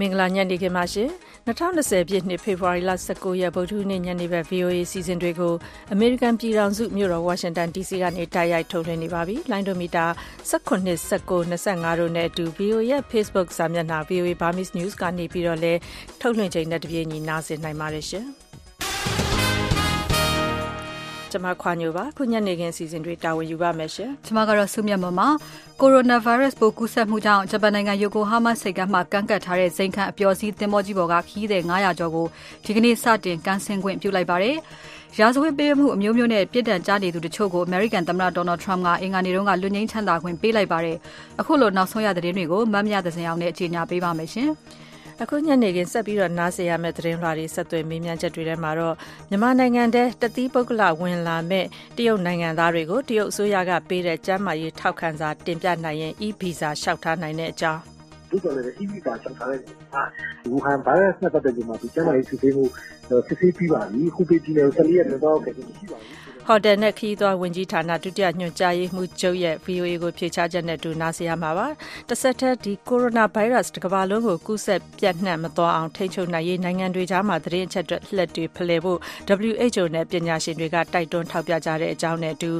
မင်္ဂလာညနေခင်းပါရှင်2020ပြည့်နှစ်ဖေဖော်ဝါရီလ19ရက်ဗုဒ္ဓဟူးနေ့ညနေဘက် VOA စီစဉ်တွေကိုအမေရိကန်ပြည်ထောင်စုမြို့တော်ဝါရှင်တန် DC ကနေတိုက်ရိုက်ထုတ်လွှင့်နေပါပြီလိုင်းဒိုမီတာ19 19 25တို့နဲ့အတူ VOA ရဲ့ Facebook စာမျက်နှာ VOA Burmese News ကနေပြီးတော့လည်းထုတ်လွှင့်ချိန်နဲ့တပြေးညီနားဆင်နိုင်ပါတယ်ရှင် ကျွန်မခွာညိုပါခုညနေခင်းစီစဉ်တွေတာဝန်ယူပါမယ်ရှင်ကျွန်မကတော့ဆုမြတ်မမကိုရိုနာဗိုင်းရပ်စ်ပိုးကူးစက်မှုကြောင့်ဂျပန်နိုင်ငံယိုကိုဟာမဆိပ်ကမ်းမှာကန့်ကတ်ထားတဲ့ဇိမ်ခံအပျော်စီးသင်္ဘောကြီးပေါ်ကခီးတဲ့900ကျော်ကိုဒီကနေ့စတင်ကန်ဆင်ခွင့်ပြုလိုက်ပါတယ်ရာဇဝတ်ပေးမှုအမျိုးမျိုးနဲ့ပြစ်ဒဏ်ကြားနေသူတချို့ကို American သမ္မတ Donald Trump ကအင်္ဂါနေ့တုန်းကလွတ်ငြိမ်းချမ်းသာခွင့်ပေးလိုက်ပါတယ်အခုလိုနောက်ဆုံးရတဲ့သတင်းတွေကိုမတ်မြသစင်အောင်နဲ့အကြေညာပေးပါမယ်ရှင် အခုညနေခင်းဆက်ပြီးတော့နားဆင်ရမယ့်သတင်းလွှာတွေဆက်သွယ်မေးမြန်းချက်တွေထဲမှာတော့မြန်မာနိုင်ငံထဲတတိပုဂ္ဂလဝင်လာမဲ့တရုတ်နိုင်ငံသားတွေကိုတရုတ်အစိုးရကပေးတဲ့ကျန်းမာရေးထောက်ခံစာတင်ပြနိုင်ရင် e-visa လျှောက်ထားနိုင်တဲ့အကြောင်းဒီကလည်း e-visa လျှောက်ထားတဲ့အာဝူဟန်ဗိုင်းရပ်စ်နဲ့ပတ်သက်ပြီးမှဒီကျန်းမာရေးစစ်ဆေးမှုစစ်ဆေးပြီးပါပြီခုပေးပြီးနေ14ရက်တော့ခဲ့ပြီရှိပါပြီ ဟိုတယ်နဲ့ခီးသွားဝင်ကြီးဌာနဒုတိယညွှန်ကြားရေးမှူးချုပ်ရဲ့ VOA ကိုဖြေချချက်နဲ့တူနားဆင်ရမှာပါ။တစ်ဆက်တည်းဒီကိုရိုနာဗိုင်းရပ်စ်တစ်ကမ္ဘာလုံးကိုကူးစက်ပြန့်နှံ့မသွားအောင်ထိန်းချုပ်နိုင်ရေးနိုင်ငံတွေကြားမှာသတင်းအချက်တွေလက်တွေဖလှယ်ဖို့ WHO နဲ့ပညာရှင်တွေကတိုက်တွန်းထောက်ပြကြတဲ့အကြောင်းနဲ့တူ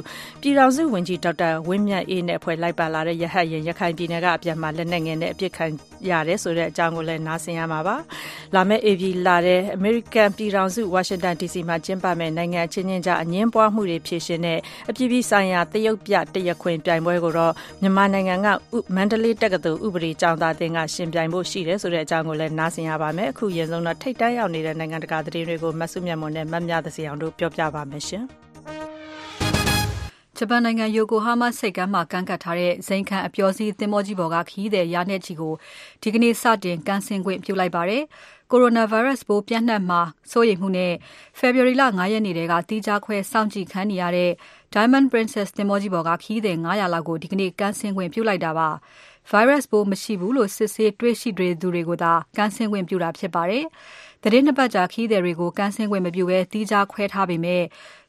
ပြည်ထောင်စုဝန်ကြီးဒေါက်တာဝင်းမြတ်အေးနဲ့ဖွဲ့လိုက်ပါလာတဲ့ရဟတ်ရင်ရခိုင်ပြည်နယ်ကအပြန်မှာလက်နက်ငယ်နဲ့အပြစ်ခံရတယ်ဆိုတဲ့အကြောင်းကိုလည်းနားဆင်ရမှာပါ။လာမယ့် AB လာတဲ့အမေရိကန်ပြည်ထောင်စုဝါရှင်တန် DC မှာကျင်းပမယ့်နိုင်ငံချင်းချင်းကြားအငင်းပွားမှုတွေဖြေရှင်းတဲ့အပြည်ပြည်ဆိုင်ရာတရုတ်ပြတရခွင်ပြိုင်ပွဲကိုတော့မြန်မာနိုင်ငံကမန္တလေးတက္ကသိုလ်ဥပဒေကျောင်းသားတင်ကရှင်ပြိုင်ဖို့ရှိတယ်ဆိုတဲ့အကြောင်းကိုလည်းနားဆင်ရပါမယ်အခုရင်ဆုံးတော့ထိတ်တန်းရောက်နေတဲ့နိုင်ငံတကာသတင်းတွေကိုမဆုမြတ်မွန်နဲ့မမြသစီအောင်တို့ပြောပြပါမယ်ရှင် ဂျပန်နိုင်ငံယိုကိုဟာမဆိပ်ကမ်းမှာကန့်ကတ်ထားတဲ့ ဇိမ်ခံအပျော်စီးသင်္ဘောကြီးပေါ်က ခရီးသည် ရာနဲ့ချီကို ဒီကနေ့ စတင်ကန်ဆင်ခွင့်ပြုလိုက်ပါတယ်။ကိုရိုနာဗိုင်းရပ်စ်ပိုးပြန့်နှံ့မှာ စိုးရိမ်မှုနဲ့ February လ9ရက်နေ့တည်းကတီးခြားခွဲ စောင့်ကြည့်ခံနေရတဲ့ Diamond Princess သင်္ဘောကြီးပေါ်က ခရီးသည်900လောက်ကို ဒီကနေ့ကန်ဆင်ခွင့်ပြုလိုက်တာပါ။ virus ပိုး မရှိဘူးလို့ စစ်ဆေးတွေ့ရှိတွေသူတွေကိုသာကန်ဆင်ခွင့်ပြုတာဖြစ်ပါတယ်။သတင်းနှစ်ပတ်ကြာခီးသည်တွေကိုကန်ဆင်ခွင့်မပြုဘဲတီးခြားခွဲထားပေမဲ့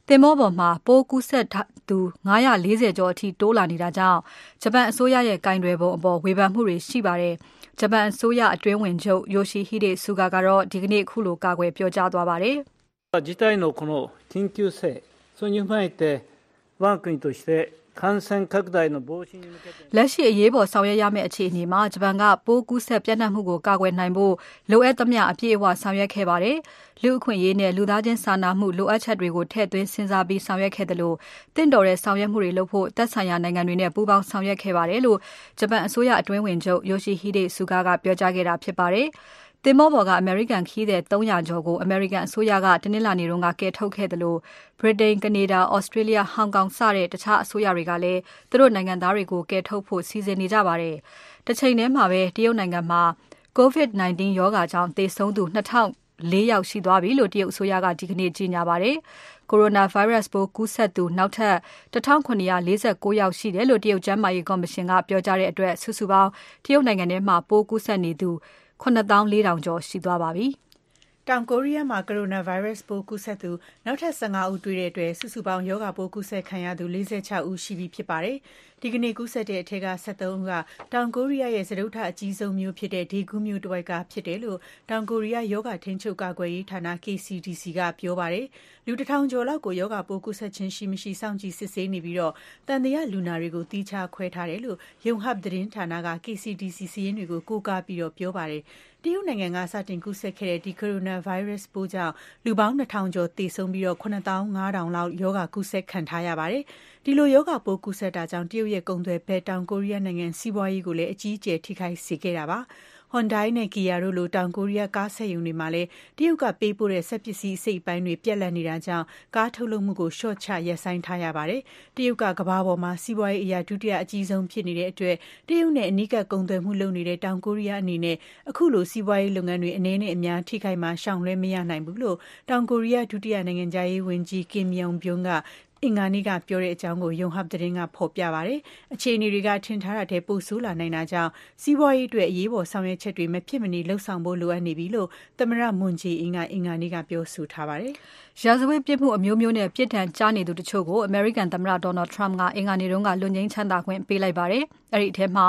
သင်္ဘောပေါ်မှာပိုးကူးစက်သူ940ကျော်အထိတိုးလာနေတာကြောင့်ဂျပန်အစိုးရရဲ့ကင်တွယ်ပုံအပေါ်ဝေဖန်မှုတွေရှိပါတယ်။ဂျပန်အစိုးရအတွင်းဝင်ချုပ် Yoshihide Suga ကတော့ဒီကနေ့ခုလိုကာကွယ်ပြောကြားသွားပါတယ်။事態のこの緊急性それに踏まえて 我が国として感染拡大の防止に向けてလက်ရှိအရေးပေါ်ဆောင်ရွက်ရမယ့်အခြေအနေမှာဂျပန်ကပိုးကူးစက်ပြန့်နှံ့မှုကိုကာကွယ်နိုင်ဖို့လိုအပ်သမျှအပြည့်အဝဆောင်ရွက်ခဲ့ပါတယ်။လူအခွင့်အရေးနဲ့လူသားချင်းစာနာမှုလိုအပ်ချက်တွေကိုထည့်သွင်းစဉ်းစားပြီးဆောင်ရွက်ခဲ့တယ်လို့တင့်တော်တဲ့ဆောင်ရွက်မှုတွေလုပ်ဖို့သက်ဆိုင်ရာနိုင်ငံတွေနဲ့ပူးပေါင်းဆောင်ရွက်ခဲ့ပါတယ်လို့ဂျပန်အစိုးရအတွင်းဝင်ချုပ် Yoshihide Suga ကပြောကြားခဲ့တာဖြစ်ပါတယ်။ သင်္ဘောပေါ်ကအမေရိကန်ခီးသည်300ကျော်ကိုအမေရိကန်အစိုးရကတနင်္လာနေ့တုန်းကကယ်ထုတ်ခဲ့တယ်လို့ဗြိတိန်၊ကနေဒါ၊ဩစတြေးလျ၊ဟောင်ကောင်စတဲ့တခြားအစိုးရတွေကလည်းသူတို့နိုင်ငံသားတွေကိုကယ်ထုတ်ဖို့စီစဉ်နေကြပါတယ်။တစ်ချိန်တည်းမှာပဲတရုတ်နိုင်ငံမှာ COVID-19 ရောဂါကြောင့်သေဆုံးသူ2004ယောက်ရှိသွားပြီလို့တရုတ်အစိုးရကဒီကနေ့ကြေညာပါတယ်။ coronavirus ပိုးကူးစက်သူနောက်ထပ်1749ယောက်ရှိတယ်လို့တရုတ်ကျန်းမာရေးကော်မရှင်ကပြောကြားတဲ့အတွက်စုစုပေါင်းတရုတ်နိုင်ငံထဲမှာပိုးကူးစက်နေသူ 9400ကျော်ရှိသွားပါပြီ။တောင်ကိုရီးယားမှာကိုရိုနာဗိုင်းရပ်စ်ပိုးကူးစက်သူနောက်ထပ်15ဦးတွေ့တဲ့အတွက်စုစုပေါင်းရောဂါပိုးကူးစက်ခံရသူ46ဦးရှိပြီဖြစ်ပါတယ်။ဒီကနေ့ ကူးစက်တဲ့အထက်က73ဦးက တောင်ကိုရီးယားရဲ့ စတုတ္ထအကြီးဆုံးမြို့ဖြစ်တဲ့ဒေဂူးမြို့တစ်ဝိုက်က ဖြစ်တယ်လို့ တောင်ကိုရီးယားယောဂထိန်းချုပ် ကာကွယ်ရေးဌာန KCDC က ပြောပါတယ်။လူတစ်ထောင်ကျော်လောက်ကိုယောဂပိုးကူးစက်ခြင်း ရှိမရှိ စောင့်ကြည့်စစ်ဆေးနေပြီးတော့တန်တရားလူနာတွေကိုတီးခြားခွဲထားတယ်လို့ယုံဟပ်သတင်းဌာနက KCDC စီးရင်တွေကို ကိုးကားပြီးတော့ပြောပါတယ်။တရုတ်နိုင်ငံက စတင်ကူးစက်ခဲ့တဲ့ ဒီ ကိုရိုနာဗိုင်းရပ်စ်ပိုးကြောင့် လူပေါင်း2000ကျော် သေဆုံးပြီးတော့9500လောက်ယောဂကူးစက်ခံထားရပါတယ်။ ဒီလိုယောဂပိုးကူးစက်တာကြောင့် တရုတ်ရဲ့ ကုန်သွယ်ဘက် တောင်ကိုရီးယားနိုင်ငံ စီးပွားရေးကိုလည်း အကြီးအကျယ် ထိခိုက်စေခဲ့တာပါ။ Hyundai နဲ့ Kia တို့လို တောင်ကိုရီးယား ကားစက်ရုံတွေမှာလည်း တရုတ်ကပေးပို့တဲ့ စက်ပစ္စည်း အစိတ်အပိုင်းတွေ ပြတ်လတ်နေတာကြောင့် ကားထုတ်လုပ်မှုကို လျှော့ချ ရပ်ဆိုင်းထားရပါတယ်။တရုတ်က ကမ္ဘာပေါ်မှာ စီးပွားရေးအရာဒုတိယအကြီးဆုံး ဖြစ်နေတဲ့အတွက် တရုတ်နဲ့ အနီးကပ် ကုန်သွယ်မှုလုပ်နေတဲ့ တောင်ကိုရီးယားအနေနဲ့ အခုလို စီးပွားရေးလုပ်ငန်းတွေ အနည်းနဲ့အများ ထိခိုက်မှာ ရှောင်လွှဲမရနိုင်ဘူးလို့ တောင်ကိုရီးယား ဒုတိယနိုင်ငံခြားရေးဝန်ကြီး Kim Yong Byung က အင်္ဂါနေ့ကပြောတဲ့အကြောင်းကို ယုံဟပ်သတင်းက ဖော်ပြပါတယ်။အခြေအနေတွေက ထင်ထားတာတဲ့ပိုဆိုးလာနိုင်တာကြောင့် စီးပွားရေးအတွက် အရေးပေါ် ဆောင်ရွက်ချက်တွေ မဖြစ်မနေလှုပ်ဆောင်ဖို့ လိုအပ်နေပြီလို့ သမရမွန်ဂျီအင်ကအင်္ဂါနေ့က ပြောဆိုထားပါတယ်။ရာဇဝတ်ပြစ်မှုအမျိုးမျိုးနဲ့ ပြစ်ဒဏ်ကြားနေသူတချို့ကို အမေရိကန်သမ္မတ Donald Trump က အင်္ဂါနေ့တုန်းကလွတ်ငြိမ်းချမ်းသာခွင့်ပေးလိုက်ပါတယ်။အဲ့ဒီအထဲမှာ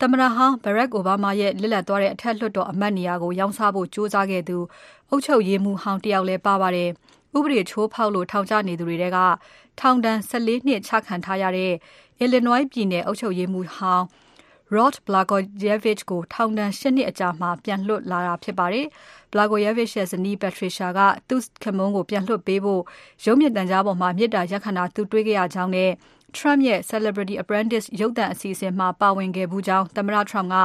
သမ္မတဟောင်း Barack Obama ရဲ့ လစ်လပ်သွားတဲ့ အထက်လွှတ်တော်အမတ်နေရာကို ရောင်းစားဖို့ကြိုးစားခဲ့သူ အုပ်ချုပ်ရေးမှူးဟောင်း တယောက်လည်း ပါပါတယ်။ ဥပဒေချိုးဖောက်လို့ထောင်ကျနေသူတွေထဲကထောင်ဒဏ်14နှစ်ချခံထားရတဲ့ Illinois ပြည်နယ်အုပ်ချုပ်ရေးမှူးဟောင်း Rod Blagojevich ကိုထောင်ဒဏ်၈နှစ်အကြာမှာပြန်လွှတ်လာတာဖြစ်ပါတယ်။ Blagojevich ရဲ့ဇနီး Patricia ကသူ့ခင်ပွန်းကိုပြန်လွှတ်ပေးဖို့ရုပ်မြင်သံကြားပေါ်မှာမေတ္တာရပ်ခံတာသူတွေ့ခဲ့ရကြောင်းနဲ့ Trump ရဲ့ Celebrity Apprentice ရုပ်သံအစီအစဉ်မှာပါဝင်ခဲ့ဖူးကြောင်း သမ္မတ Trump က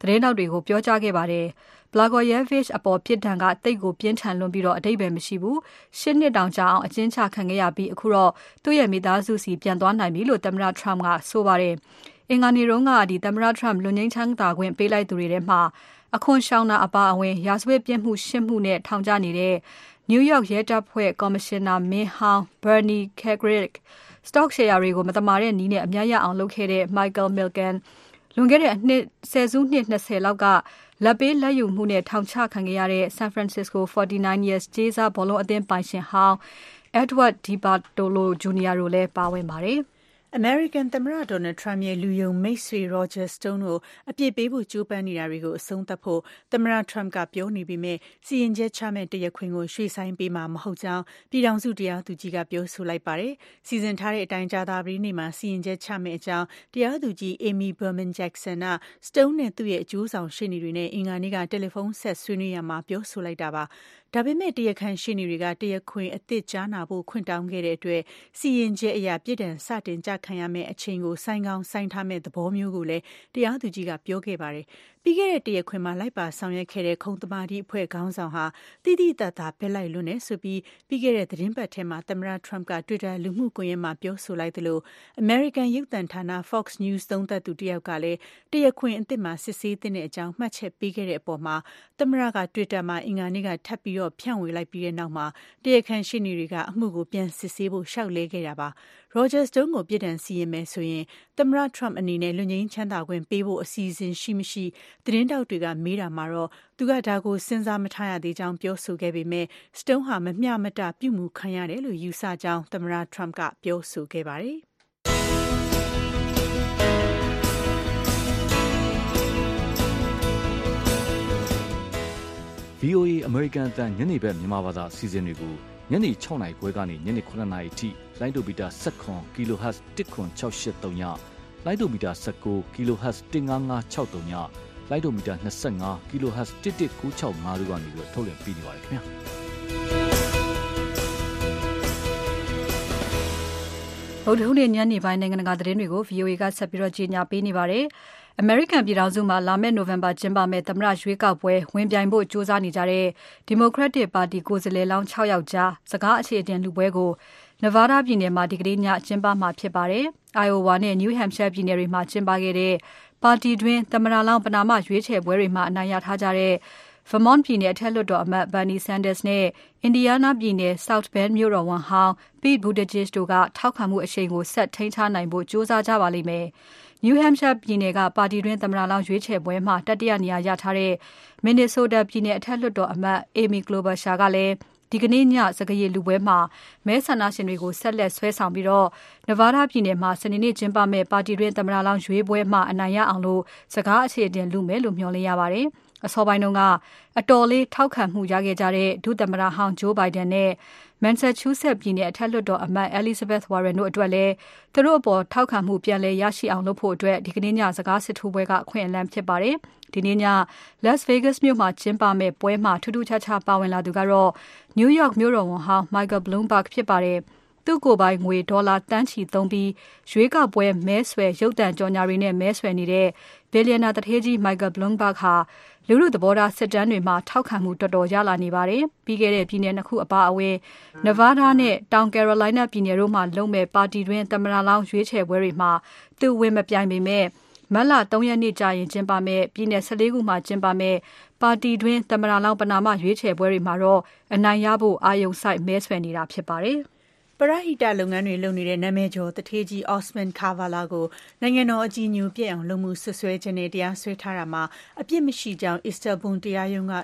သတင်းထောက်တွေကို ပြောကြားခဲ့ပါတယ်။ Blagojevich အပေါ်ပြစ်ဒဏ်ကသိပ်ကိုပြင်းထန်လွန်းပြီးအဓိပ္ပါယ်မရှိဘူး။၈နှစ်တောင်ကြာအောင်အကျဉ်းချခံခဲ့ရပြီးအခုတော့သူ့ရဲ့မိသားစုဆီပြန်သွားနိုင်ပြီလို့သမ္မတ Trump ကဆိုပါတယ်။အင်္ဂါနေ့တုန်းကသမ္မတ Trump လွတ်ငြိမ်းချမ်းသာခွင့်ပေးလိုက်သူတွေထဲမှာအခွန်ရှောင်တာအပါအဝင်ရာဇဝတ်ပြစ်မှု၈မှုနဲ့ထောင်ကျနေတဲ့ New York ရဲတပ်ဖွဲ့ကော်မရှင်နာမင်းဟောင်း Bernie Kerik, Stock ရှယ်ယာတွေကိုမသမာတဲ့နည်းနဲ့အမြတ်ရအောင်လုပ်ခဲ့တဲ့ Michael Milken, လွန်ခဲ့တဲ့ဆယ်စုနှစ်၂၀လောက်က လာဘ်ပေးလာဘ်ယူမှုနဲ့ထောင်ချခံခဲ့ရတဲ့ San Francisco 49ers ကြေးစားဘောလုံးအသင်းပိုင်ရှင်ဟောင်း Edward DeBartolo Jr. တို့လည်းပါဝင်ပါတယ်။ အမေရိကန်သမ္မတ Donald Trump ရဲ့ လူယုံမိတ်ဆွေ Roger Stone ကို အပြစ်ပေးဖို့ ကြိုးပမ်းနေတာတွေကို အဆုံးသတ်ဖို့ သမ္မတ Trump ကပြောနေပေမဲ့ စီရင်ချက်ချမယ့် တရားခွင်ကို ရွှေ့ဆိုင်းပေးမှာ မဟုတ်ကြောင်း ပြည်ထောင်စု တရားသူကြီးက ပြောဆိုလိုက်ပါတယ်။စီစဉ်ထားတဲ့အတိုင်း ကြာသပတေးနေ့မှာ စီရင်ချက်ချမယ့်အကြောင်း တရားသူကြီး Amy Berman Jackson က Stone နဲ့ သူ့ရဲ့ အကျိုးဆောင်ရှေ့နေတွေနဲ့ အင်္ဂါနေ့က တယ်လီဖုန်းဆက် ဆွေးနွေးရာမှာ ပြောဆိုလိုက်တာပါ။ဒါပေမဲ့ တရားခံရှေ့နေတွေက တရားခွင်အသစ်ကြားနာဖို့ ခွင့်တောင်းခဲ့တဲ့အတွက် စီရင်ချက်အရ ပြစ်ဒဏ် စတင်ကျခံရမယ့်အချိန်ကို ဆိုင်းကောင်း ဆိုင်းထားမယ့် သဘောမျိုးကိုလည်း တရားသူကြီးက ပြောခဲ့ပါတယ်။ပြီးခဲ့တဲ့တရားခွင်မှာလိုက်ပါဆောင်ရွက်ခဲ့တဲ့ခုံသမာဓိအဖွဲ့ခေါင်းဆောင်ဟာတိတိတတ်တာဘက်လိုက်လွန်းတယ်ဆိုပြီးပြီးခဲ့တဲ့သတင်းပတ်ထဲမှာသမ္မတ Trump က Twitter လူမှုကွန်ရက်မှာပြောဆိုလိုက်သလို American ရုပ်သံဌာန Fox News သုံးသပ်သူတယောက်ကလည်းတရားခွင်အသစ်မှာစစ်ဆေးသင့်တဲ့အကြောင်းမှတ်ချက်ပေးခဲ့တဲ့အပေါ်မှာသမ္မတက Twitter မှာအင်္ဂါနေ့ကထပ်ပြီးဖြန့်ဝေလိုက်ပြီးတဲ့နောက်မှာတရားခံရှေ့နေတွေကအမှုကိုပြန်စစ်ဆေးဖို့လျှောက်လဲခဲ့တာပါ။ Roger Stone ကိုပြစ်ဒဏ်စီရင်မယ်ဆိုရင်သမ္မတ Trump အနေနဲ့လွတ်ငြိမ်းချမ်းသာခွင့်ပေးဖို့အစီအစဉ်ရှိမရှိသတင်းထောက်တွေက မေးတာမှာတော့ သူက ဒါကို စဉ်းစားမထားရသေးကြောင်း ပြောဆိုခဲ့ပေမဲ့ Stone ဟာ မမျှမတ ပြုမူခံရတယ်လို့ ယူဆကြောင်း သမ္မတ Trump က ပြောဆိုခဲ့ပါတယ်။ VOA အမေရိကန်အသံညနေဘက်မြန်မာဘာသာအစီအစဉ်တွေကိုညနေ6နာရီခွဲကနေညနေ9နာရီအထိလိုင်းဒိုမီတာ7 kHz 10683ညလိုင်းဒိုမီတာ19 kHz 15563ည လိုင်းဒိုမီတာ25 kHz 11965တို့ကနေပြီးထုတ်လွှင့်ပေးနေပါတယ်ခင်ဗျာဗုဒ္ဓဟူးနေ့ညနေပိုင်းနိုင်ငံတကာသတင်းတွေကို VOA ကဆက်ပြီးကြီးညာပေးနေပါတယ်။အမေရိကန်ပြည်ထောင်စုမှာလာမယ့်နိုဝင်ဘာကျင်းပမယ့်သမ္မတရွေးကောက်ပွဲဝင်ပြိုင်ဖို့ကြိုးစားနေကြတဲ့ Democratic ပါတီကိုယ်စားလှယ်လောင်း၆ယောက်ကြားစကားအခြေအတင်လူပွဲကို Nevada ပြည်နယ်မှာဒီကနေ့ညကျင်းပမှာဖြစ်ပါတယ်။ Iowa နဲ့ New Hampshire ပြည်နယ်တွေမှာကျင်းပခဲ့တဲ့ ပါတီတွင်းသမ္မတလောင်းပဏာမရွေးချယ်ပွဲတွေမှာအနိုင်ရထားကြတဲ့ Vermont ပြည်နယ်အထက်လွှတ်တော်အမတ် Bernie Sanders နဲ့ Indiana ပြည်နယ် South Bend မြို့တော်ဝန်ဟောင်း Pete Buttigieg တို့ကထောက်ခံမှုအရှိန်ကိုဆက်ထိန်းထားနိုင်ဖို့ကြိုးစားကြပါလိမ့်မယ်။ New Hampshire ပြည်နယ်ကပါတီတွင်းသမ္မတလောင်းရွေးချယ်ပွဲမှာ တတိယနေရာရထားတဲ့ Minnesota ပြည်နယ်အထက်လွှတ်တော်အမတ် Amy Klobuchar ကလည်း ဒီကနေ့ညစကားရည်လုပွဲမှာမဲဆန္ဒရှင်တွေကိုဆက်လက်ဆွဲဆောင်ပြီး Nevada ပြည်နယ်မှာစနေနေ့ကျင်းပမယ့်ပါတီတွင်းသမ္မတလောင်းရွေးပွဲမှာအနိုင်ရအောင်စကားအခြေအတင်လုမယ်လို့မျှော်လင့်ရပါတယ်။အစောပိုင်းတုန်းကအတော်လေးထောက်ခံမှုရခဲ့ကြတဲ့ဒုသမ္မတဟောင်း Joe Biden နဲ့ Massachusetts ပြည်နယ်အထက်လွှတ်တော်အမတ် Elizabeth Warren တို့အတွက်လည်းသူတို့အပေါ်ထောက်ခံမှုပြန်လည်ရရှိအောင်လုပ်ဖို့ဒီကနေ့ညစကားစစ်ထိုးပွဲကအခွင့်အလမ်းဖြစ်ပါတယ်။ ဒီနေ့ည Las Vegas မြို့မှာကျင်းပမယ့်ပွဲမှာထူးထူးခြားခြားပါဝင်လာသူကတော့ New York မြို့တော်ဝန်ဟောင်း Michael Bloomberg ဖြစ်ပါတယ်။သူ့ကိုယ်ပိုင်ငွေဒေါ်လာသန်းချီသုံးပြီးရွေးကောက်ပွဲမဲဆွယ်ရုပ်သံကြော်ငြာတွေနဲ့မဲဆွယ်နေတဲ့ဘီလျံနာသူဌေးကြီး Michael Bloomberg ဟာလူထုသဘောထားစစ်တမ်းတွေမှာထောက်ခံမှုတော်တော်ရလာနေပါတယ်။ပြီးခဲ့တဲ့ပြည်နယ်၂ခုအပါအဝင် Nevada နဲ့တောင် Carolina ပြည်နယ်တို့မှာလုပ်မယ့်ပါတီတွင်းသမ္မတလောင်းရွေးချယ်ပွဲတွေမှာသူဝင်မပြိုင်ပေမဲ့ မတ်လ ၃ ရက်နေ့ကျရင်ကျင်းပမယ့် ပြည်နယ် ၁၄ ခုမှာကျင်းပမယ့် ပါတီတွင်း သမ္မတလောင်း ပဏာမရွေးချယ်ပွဲတွေမှာတော့ အနိုင်ရဖို့ အာရုံစိုက် မဲဆွယ်နေတာဖြစ်ပါတယ်။ပရဟိတလုပ်ငန်းတွေလုပ်နေတဲ့ နာမည်ကျော် သူဌေးကြီး Osman Kavala ကို နိုင်ငံတော်အကြည်ညိုပျက်အောင်လုပ်မှု စွပ်စွဲချက်နဲ့ တရားစွဲထားတာမှာ အပြစ်မရှိကြောင်း Istanbul တရားရုံးက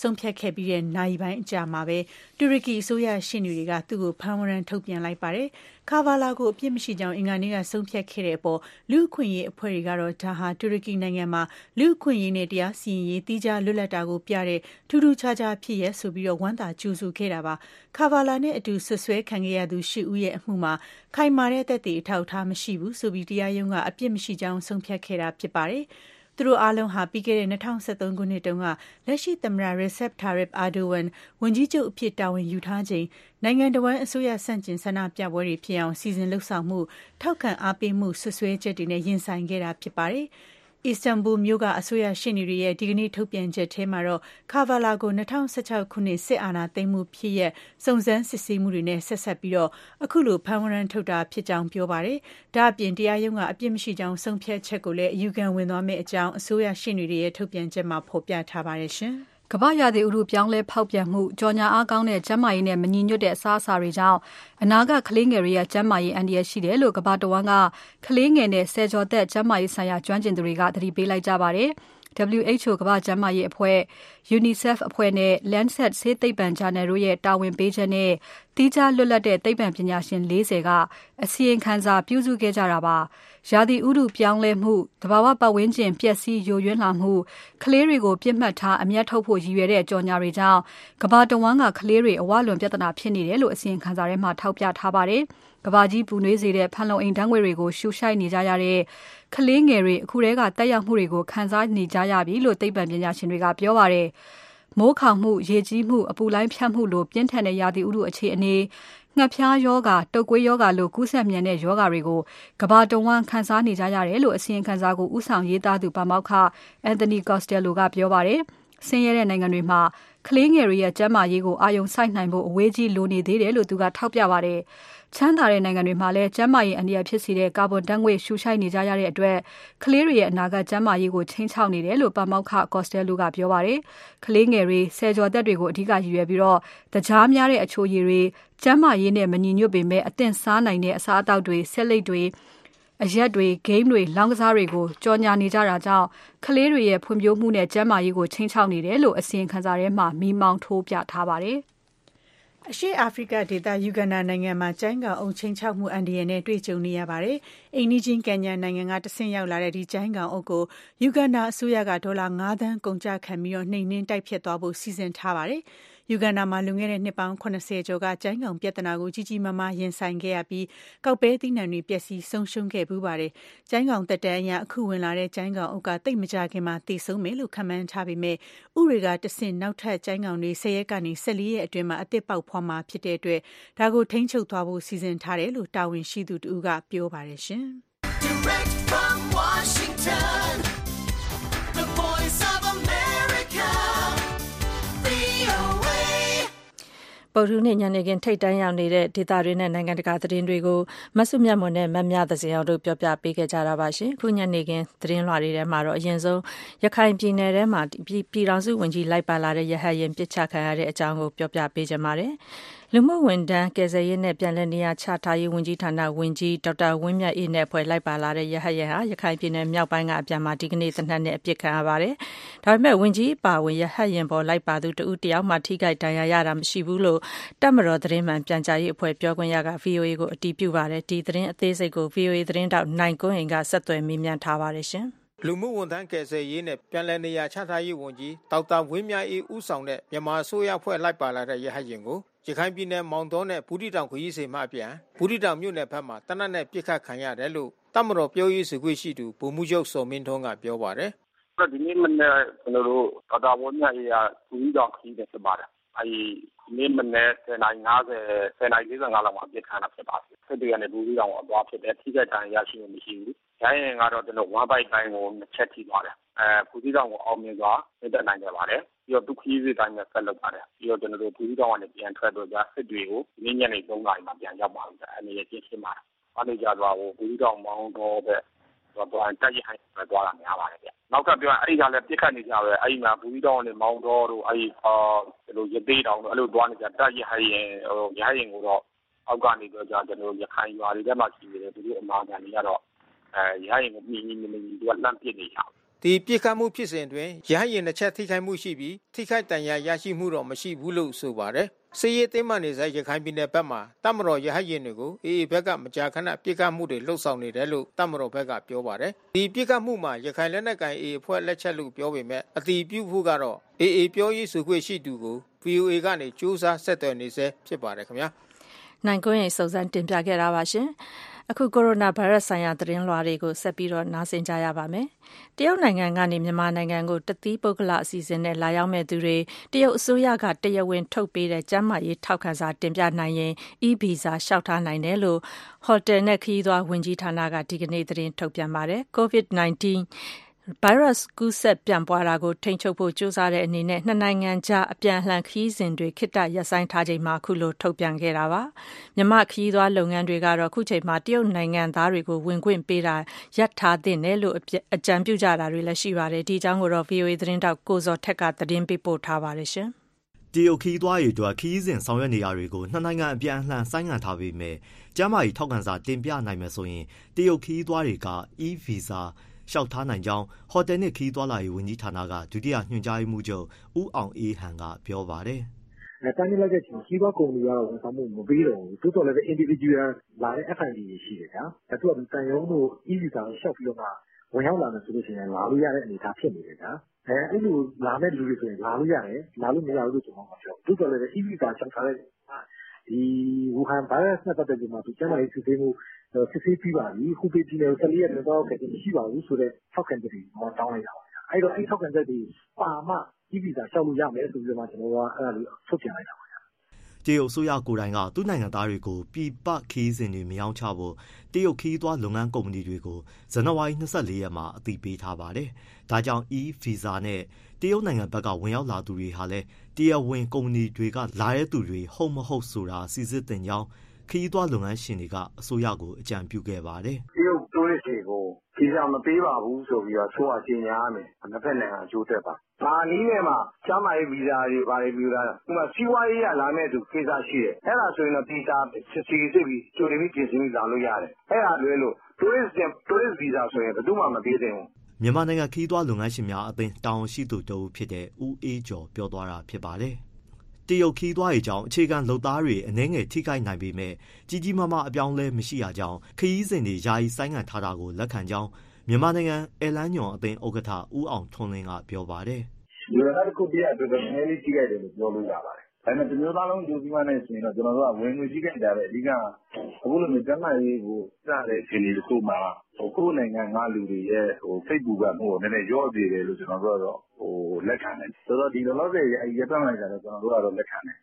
ဆုံးဖြတ်ခဲ့ပြီးတဲ့နာရီပိုင်းအကြာမှာပဲ တူရကီအစိုးရရှေ့နေတွေက သူ့ကို ဖမ်းဝရမ်းထုတ်ပြန်လိုက်ပါတယ်။ကာဗာလာကို အပြစ်မရှိကြောင်း အင်္ဂါနေ့က ဆုံးဖြတ်ခဲ့တဲ့အပေါ် လူ့အခွင့်အရေးအဖွဲ့တွေကတော့ ဒါဟာ တူရကီနိုင်ငံမှာ လူ့အခွင့်အရေးနဲ့ တရားစီရင်ရေး သီးခြားလွတ်လပ်တာကိုပြတဲ့ ထူးထူးခြားခြားဖြစ်ရပ်ဆိုပြီး ဝမ်းသာကြိုဆိုခဲ့တာပါ။ကာဗာလာနဲ့အတူဆွဆွဲခံခဲ့ရသူ ၈ ဦးရဲ့ အမှုမှာ ခိုင်မာတဲ့ သက်သေအထောက်အထား မရှိဘူးဆိုပြီး တရားရုံးက အပြစ်မရှိကြောင်း ဆုံးဖြတ်ခဲ့တာ ဖြစ်ပါတယ်။ သူတို့အားလုံးဟာ ပြီးခဲ့တဲ့2013ခုနှစ်တုန်းက လက်ရှိသမ္မတ Recep Tayyip Erdogan ဝန်ကြီးချုပ်အဖြစ် တာဝန်ယူထားချိန် နိုင်ငံတော်ဝန်အစိုးရဆန့်ကျင် ဆန္ဒပြပွဲတွေဖြစ်အောင် စီစဉ်လှုပ်ဆောင်မှု ထောက်ခံအားပေးမှုဆွဆွဲချက်တွေနဲ့ ရင်ဆိုင်ခဲ့တာ ဖြစ်ပါတယ်။ အစ္စတန်ဘူလ်မြို့က အစိုးရရှေ့နေတွေရဲ့ ဒီကနေ့ ထုတ်ပြန်ချက်ထဲမှာတော့ကာဗာလာကို2016ခုနှစ် စစ်အာဏာသိမ်းမှုဖြစ်ရပ် စုံစမ်းစစ်ဆေးမှုတွေနဲ့ ဆက်ဆက်ပြီးတော့အခုလို ဖမ်းဝရမ်းထုတ်တာဖြစ်ကြောင်း ပြောပါတယ်။ဒါ့အပြင် တရားရုံးက အပြစ်မရှိကြောင်း ဆုံးဖြတ်ချက်ကိုလည်း အယူခံဝင်သွားမယ့်အကြောင်း အစိုးရရှေ့နေတွေရဲ့ ထုတ်ပြန်ချက်မှာ ဖော်ပြထားပါတယ်ရှင်။ ကမ္ဘာ့ရာသီဥတုပြောင်းလဲဖောက်ပြန်မှု၊ကြော်ငြာအားကောင်းတဲ့ကျန်းမာရေးနဲ့မညီညွတ်တဲ့အစားအစာတွေကြောင့်အနာဂတ်ကလေးငယ်တွေရဲ့ကျန်းမာရေးအန္တရာယ်ရှိတယ်လို့ကမ္ဘာတဝန်းကကလေးငယ်နဲ့ဆယ်ကျော်သက်ကျန်းမာရေးဆိုင်ရာကျွမ်းကျင်သူတွေကသတိပေးလိုက်ကြပါတယ်။ WHO ကမ္ဘာ့ကျန်းမာရေးအဖွဲ့၊ UNICEF အဖွဲ့နဲ့ Lancet ဆေးသိပ္ပံဂျာနယ်တို့ရဲ့တာဝန်ပေးချက်နဲ့သီးခြားလွတ်လပ်တဲ့သိပ္ပံပညာရှင်၄၀ကအစီရင်ခံစာပြုစုခဲ့ကြတာပါ။ ရာသီဥတုပြောင်းလဲမှု၊သဘာဝပတ်ဝန်းကျင်ပျက်စီးယိုယွင်းလာမှု၊ကလေးတွေကိုပစ်မှတ်ထားအမြတ်ထုတ်ဖို့ရည်ရွယ်တဲ့ကြော်ငြာတွေကြောင့်ကမ္ဘာတဝန်းကကလေးတွေအဝလွန်ပြဿနာဖြစ်နေတယ်လို့အစီရင်ခံစာထဲမှာထောက်ပြထားပါတယ်။ကဘာကြီးပူနွေးစေတဲ့ဖန်လုံအိမ်ဓာတ်ငွေ့တွေကိုရှူရှိုက်နေကြရတဲ့ကလေးငယ်တွေအခုတည်းကတက်ရောက်မှုတွေကိုခံစားနေကြရပြီလို့သိပ္ပံပညာရှင်တွေကပြောပါတယ်။မိုးခေါင်မှု၊ရေကြီးမှု၊အပူလိုင်းဖြတ်မှုလိုပြင်းထန်တဲ့ရာသီဥတုအခြေအနေ ငှက်ဖျားယောဂါ၊တုပ်ကွေးယောဂါလိုကူးစက်မြန်တဲ့ယောဂါတွေကိုကမ္ဘာတဝန်းခံစားနေကြရတယ်လို့အစီရင်ခံစာကိုဦးဆောင်ရေးသားသူပါမောက္ခ Anthony Costello ကပြောပါတယ်။ဆင်းရဲတဲ့နိုင်ငံတွေမှာကလေးငယ်တွေရဲ့ကျန်းမာရေးကိုအာရုံစိုက်နိုင်ဖို့အဝေးကြီးလိုနေသေးတယ်လို့သူကထောက်ပြပါတယ်။ ချမ်းသာတဲ့နိုင်ငံတွေမှာလည်းကျန်းမာရေးအန္တရာယ်ဖြစ်စေတဲ့ကာဗွန်ဓာတ်ငွေ့ရှုရှိုက်နေကြရတဲ့အတွက်ကလေးတွေရဲ့အနာဂတ်ကျန်းမာရေးကိုခြိမ်းခြောက်နေတယ်လို့ပါမောက္ခ Costello ကပြောပါတယ်။ကလေးငယ်တွေဆယ်ကျော်သက်တွေကိုအဓိကရည်ရွယ်ပြီးတော့တကြားများတဲ့အချိုရည်တွေကျန်းမာရေးနဲ့မညီညွတ်ပေမဲ့အသင့်စားနိုင်တဲ့အစားအသောက်တွေဆက်လက်တွေအရက်တွေဂိမ်းတွေလောင်းကစားတွေကိုကြော်ညာနေကြတာကြောင့်ကလေးတွေရဲ့ဖွံ့ဖြိုးမှုနဲ့ကျန်းမာရေးကိုချိန်ချောက်နေတယ်လို့အစီရင်ခံစာထဲမှာမိမောင်းထိုးပြထားပါတယ်။ အရှေ့အာဖရိကဒေသ ယူဂန္ဓာနိုင်ငံမှာ ကျိုင်းကောင်အုပ် ခြိမ်းခြောက်မှု အန္တရာယ်နဲ့တွေ့ကြုံနေရပါတယ်။အိမ်နီးချင်း ကင်ညာနိုင်ငံကတဆင့် ရောက်လာတဲ့ ဒီကျိုင်းကောင်အုပ်ကို ယူဂန္ဓာအစိုးရက ဒေါ်လာ ၅ သန်း ကုန်ကျခံပြီး နှိမ်နင်း တိုက်ဖျက်သွားဖို့ စီစဉ်ထားပါတယ်။ ယူဂန္ဓာမှာလွန်ခဲ့တဲ့နှစ်ပေါင်း၇၀ကျော်ကကျိုင်းကောင်ပြဿနာကိုကြီးကြီးမားမားရင်ဆိုင်ခဲ့ရပြီးကောက်ပဲသီးနှံတွေပျက်စီးဆုံးရှုံးခဲ့ဖူးပါတယ်။ကျိုင်းကောင်သက်တမ်းအရအခုဝင်လာတဲ့ကျိုင်းကောင်အုပ်ကသိပ်မကြာခင်မှာသေဆုံးမယ်လို့ခန့်မှန်းထားပေမဲ့ဥတွေကတဆင့်နောက်ထပ်ကျိုင်းကောင်တွေ၁၀ရက်ကနေ၁၄ရက်အတွင်းမှာအသစ်ပေါက်ဖွားမှာဖြစ်တဲ့အတွက်ဒါကိုထိန်းချုပ်သွားဖို့စီစဉ်ထားတယ်လို့တာဝန်ရှိသူတဦးကပြောပါတယ်ရှင်။ Direct from Washington ပုဒ်နေ့ညနေခင်း ထိတ်တန်းရောက်နေတဲ့ ဒေသတွေနဲ့ နိုင်ငံတကာ သတင်းတွေကိုမဆုမြတ်မွန်နဲ့ မမြသစင်အောင်တို့ပြောပြပေးခဲ့ကြတာပါရှင်ခု ညနေခင်း သတင်းလွှာတွေထဲမှာတော့ အရင်ဆုံး ရခိုင်ပြည်နယ်ထဲမှာ ပြည်ထောင်စုဝန်ကြီး လိုက်ပါလာတဲ့ ရဟတ်ရင်ပြစ်ချခံရတဲ့အကြောင်းကို ပြောပြပေးကြပါမယ် လူမှုဝန်ထမ်းကယ်ဆယ်ရေးနဲ့ပြန်လည်နေရာချထားရေးဝန်ကြီးဌာနဝန်ကြီးဒေါက်တာဝင်းမြတ်အေးနဲ့ဖွဲ့လိုက်ပါလာတဲ့ရဟတ်ရဟာရခိုင်ပြည်နယ်မြောက်ပိုင်းကအပြန်မှာဒီကနေ့တနက်နဲ့အပြစ်ခံရပါတယ်။ဒါပေမဲ့ဝန်ကြီးပါဝင်ရဟတ်ရင်ပေါ်လိုက်ပါသူတဦးတယောက်မှထိခိုက်ဒဏ်ရာရတာမရှိဘူးလို့တပ်မတော်သတင်းမှန်ပြန်ကြားရေးအဖွဲ့ပြောခွင့်ရက VOA ကိုအတည်ပြုပါတယ်။ဒီသတင်းအသေးစိတ်ကို VOA သတင်းတောက်နိုင်ကွန်းဟင်ကဆက်သွယ်မေးမြန်းထားပါတယ်ရှင်။လူမှုဝန်ထမ်းကယ်ဆယ်ရေးနဲ့ပြန်လည်နေရာချထားရေးဝန်ကြီးဒေါက်တာဝင်းမြတ်အေးဦးဆောင်တဲ့မြန်မာအစိုးရဖွဲ့လိုက်ပါလာတဲ့ရဟတ်ရင်ကို ရခိုင်ပြည်နယ် မောင်တောနဲ့ ဘူးတီတောင် ခရီးစဉ်မှအပြန် ဘူးတီတောင်မြို့နယ်ဘက်မှာတနက်နဲ့ပြစ်ခတ်ခံရတယ်လို့တမတော်ပြောရေးဆိုခွင့်ရှိသူ ဗိုလ်မှူးချုပ်စောမင်းထွန်းက ပြောပါတယ်။ဒီနေ့မနေ့ကျွန်တော်တို့ ဒေါက်တာဝင်းမြတ်ရေးက ဘူးတီတောင်ခရီးစဉ် ဖြစ်ပါတယ်။အဲဒီဒီနေ့မနေ့10:50 10:45လောက်မှာပြစ်ခတ်တာ ဖြစ်ပါတယ်။စစ်တွေကနေ ဘူးတီတောင်ကိုသွားဖြစ်တယ် ထိခိုက်ဒဏ်ရာရရှိမှု မရှိဘူး။ရရင်ကတော့ ကျွန်တော်ဝမ်းပိုက်တိုင်းကိုနှစ်ချက် ထိသွားတယ်။အဲဘူးတီတောင်ကို အောင်မြင်စွာတက်နိုင်ခဲ့ပါတယ် ပြီးတော့သူခရီးစဉ်တိုင်းနဲ့ဆက်လုပ်ပါတယ်ပြီးတော့ကျွန်တော်တို့ဘူးကြီးတောင်ကနေပြန်ထွက်တော့ကြစစ်တွေကိုညညနေ3နာရီမှာပြန်ရောက်ပါပြီအနေနဲ့ပြင်ရှင်းပါတယ်အားနေကြတော့ဟိုဘူးကြီးတောင်မောင်းတော့ပဲတော့တော့တက်ရဟိုင်းပဲသွားတာများပါတယ်ဗျနောက်ကပြောအဲ့ဒီကလည်းပြစ်ခတ်နေကြပဲအဲ့ဒီမှာဘူးကြီးတောင်ကနေမောင်းတော့တို့အဲ့ဒီအာဒီလိုရသေးတောင်တို့အဲ့လိုသွားနေကြတက်ရဟိုင်းရင်ဟိုရဟိုင်းကိုတော့အောက်ကနေတော့ကျွန်တော်ရခိုင်ရွာတွေထဲမှာရှိနေတယ်သူတို့အမာခံတွေကတော့အဲရဟိုင်းကိုမြင်မြင်မြင်သူကလန့်ပစ်နေကြ ဒီပြစ်ခတ်မှုဖြစ်စဉ်တွင်ရဟရင်တစ်ချက်ထိခိုက်မှုရှိပြီးထိခိုက်တန်ရာရရှိမှုတော့မရှိဘူးလို့ဆိုပါတယ်စည်ရေးသိမ်းမှနေစဲရခိုင်ပြည်နယ်ဘက်မှာတမတော်ရဟရင်တွေကိုအေအေဘက်ကမကြာခဏပြစ်ခတ်မှုတွေလှုပ်ဆောင်နေတယ်လို့တမတော်ဘက်ကပြောပါတယ်ဒီပြစ်ခတ်မှုမှာရခိုင်လက်နက်ကိုင်အေအေဖွဲ့လက်ချက်လို့ပြောပေမဲ့အတီးပြုဖို့ကတော့အေအေပြောရေးဆိုခွင့်ရှိသူကို VOA ကနေစူးစမ်းဆက်သွယ်နေစေဖြစ်ပါတယ်ခင်ဗျာနိုင်ကွင်းရေးစုံစမ်းတင်ပြခဲ့တာပါရှင် အခုကိုရိုနာဗိုင်းရပ်ဆိုင်ရာသတင်းလွှာတွေကိုဆက်ပြီးတော့နားဆင်ကြရပါမယ်။တရုတ်နိုင်ငံကနေမြန်မာနိုင်ငံကိုတသီးပုဂ္ဂလအစီအစဉ်နဲ့လာရောက်မဲ့သူတွေတရုတ်အစိုးရကတရားဝင်ထုတ်ပေးတဲ့ကျန်းမာရေးထောက်ခံစာတင်ပြနိုင်ရင် e-visa လျှောက်ထားနိုင်တယ်လို့ဟိုတယ်နဲ့ခရီးသွားဝန်ကြီးဌာနကဒီကနေ့သတင်းထုတ်ပြန်ပါတယ်။ COVID-19 ဗိုင်းရပ်စ် ကူးစက်ပြန့်ပွားတာကို ထိန်းချုပ်ဖို့ ကြိုးစားတဲ့အနေနဲ့ နှစ်နိုင်ငံကြား အပြန်အလှန် ခရီးစဉ်တွေ ခေတ္တရပ်ဆိုင်းထားချိန်မှာ အခုလို ထုတ်ပြန်ခဲ့တာပါ။မြန်မာ့ခရီးသွားလုပ်ငန်းတွေကတော့ အခုချိန်မှာ တရုတ်နိုင်ငံသားတွေကို ဝင်ခွင့်ပေးတာ ရပ်ထားသင့်တယ်လို့ အကြံပြုကြတာတွေလည်း ရှိပါတယ်။ဒီအကြောင်းကိုတော့ VOA သတင်းထောက် ကိုဇော်ထက်က သတင်းပေးပို့ထားပါတယ်။တရုတ်ခရီးသွားတွေအတွက် ခရီးစဉ်ဆောင်ရွက်နေရာတွေကို နှစ်နိုင်ငံ အပြန်အလှန် ဆိုင်းငံ့ထားပေမဲ့ ကျန်းမာရေး ထောက်ခံစာ တင်ပြနိုင်မယ်ဆိုရင် တရုတ်ခရီးသွားတွေက e-visa လျှောက်ထားနိုင်ကြောင်း ဟိုတယ်နှင့် ခရီးသွားလာရေး ဝန်ကြီးဌာနက ဒုတိယညွှန်ကြားရေးမှူးချုပ် ဦးအောင်အေးဟန်က ပြောပါတယ်။“တိုင်းပြည်လိုက်တဲ့အချိန်ခရီးသွားကုမ္ပဏီကတော့ ဝန်ဆောင်မှုမပေးတော့ဘူး။သို့သော်လည်းပဲ Individual လာတဲ့ F&B တွေရှိတယ်ဗျာ။သူကသံရုံးတို့ e-visa ကိုလျှောက်ပြီးတော့မှ ဝင်ရောက်လာမယ်ဆိုရင်လာလို့ရတဲ့ အနေအထားဖြစ်နေတယ်ဗျာ။အဲလိုလာမယ့်လူတွေဆိုရင် လာလို့ရတယ်။လာလို့မရဘူးလို့ ကျနော်မပြောဘူး။သို့သော်လည်းပဲ e-visa လျှောက်ထားတဲ့ဒီ ဝူဟန်ဗိုင်းရပ်စ်နဲ့ ပတ်သက်ပြီးမှ ကျန်းမာရေးစစ်ဆေးမှု စစ်ဆေးပြီးပါပြီ။ဟူပေပြည်နယ်ကို ၁၄ ရက်အတွင်း သွားရောက်ခဲ့ခြင်း မရှိပါဘူးဆိုတဲ့ ထောက်ခံချက်တွေ တောင်းလိုက်တာပါ။အဲဒီတော့ အဲဒီထောက်ခံချက်တွေပါမှ e-visa လျှောက်လို့ရမယ်ဆိုပြီးတော့မှကျနော်တို့ကအဲဒါလေးထုတ်ပြန်လိုက်တာပါ တရုတ်အစိုးရကိုယ်တိုင်က သူ့နိုင်ငံသားတွေကို ပြည်ပခရီးစဉ်တွေ မရောင်းချဖို့ တရုတ်ခရီးသွားလုပ်ငန်း ကုမ္ပဏီတွေကို ဇန်နဝါရီ ၂၄ ရက်မှာ အသိပေးထားပါတယ်။ဒါကြောင့် e-visa နဲ့ တရုတ်နိုင်ငံဘက်က ဝင်ရောက်လာသူတွေဟာလည်း တရားဝင်ကုမ္ပဏီတွေကလာတဲ့သူတွေ ဟုတ်မဟုတ်ဆိုတာ စိစစ်သင့်ကြောင်း ခရီးသွားလုပ်ငန်းရှင်တွေက အစိုးရကို အကြံပြုခဲ့ပါတယ်။“တရုတ် Tourist တွေကို ဗီဇာမပေးပါဘူးဆိုပြီးတော့ အစိုးရက ကြေညာရမယ်။နှစ်ဘက်နိုင်ငံ အကျိုးအတွက်ပါ။ဘာနည်းနဲ့မှ ကျန်းမာရေးဗီဇာတွေ ဘာတွေယူတာ ဥပမာ စီးပွားရေးအရ လာမယ့်သူကိစ္စရှိတယ်။အဲဒါဆိုရင်တော့ သေချာစိစစ်ပြီး ကြိုတင်ပြီး ပြင်ဆင်ပြီး လာလို့ရတယ်။အဲဒါလွဲလို့ Tourist ဗီဇာဆိုရင် ဘယ်သူ့မှ မပေးသင့်ဘူး။” မြန်မာနိုင်ငံ ခရီးသွားလုပ်ငန်းရှင်များအသင်း တာဝန်ရှိသူတဦးဖြစ်တဲ့ ဦးအေးကျော် ပြောသွားတာ ဖြစ်ပါတယ် တရုတ်ခရီးသွားတွေကြောင့် အခြေခံလုပ်သားတွေ အနည်းငယ် ထိခိုက်နိုင်ပေမဲ့ ကြီးကြီးမားမား အပြောင်းအလဲ မရှိတာကြောင့် ခရီးစဉ်တွေ ယာယီဆိုင်းငံ့ထားတာကို လက်ခံကြောင်း မြန်မာနိုင်ငံ ဧည့်လမ်းညွှန်အသင်း ဥက္ကဋ္ဌ ဦးအောင်ထွန်းလင်းက ပြောပါတယ်။“လူတန်းစားတခုတရပ်အတွက်တော့ နည်းနည်းလေး ထိခိုက်တယ်လို့ ပြောလို့ရပါတယ်။ ဒါပေမဲ့ တမျိုးသားလုံး အကျိုးစီးပွားနဲ့ယှဉ်ရင်တော့ ကျနော်တို့က ဝင်ငွေထိခိုက်တာထက် အဓိကအခုလိုမျိုး ကျန်းမာရေးကိုပြတဲ့ အခြေအနေတခုမှာ ကိုယ့်နိုင်ငံက လူတွေရဲ့ စိတ်ပူပန်မှုကို နည်းနည်းလျော့စေတယ်လို့ ကျနော်တို့ကတော့ လက်ခံတယ်။ဆိုတော့ လောလောဆယ်ယာယီရပ်တန့်လိုက်တာတော့ ကျနော်တို့ကတော့ လက်ခံတယ်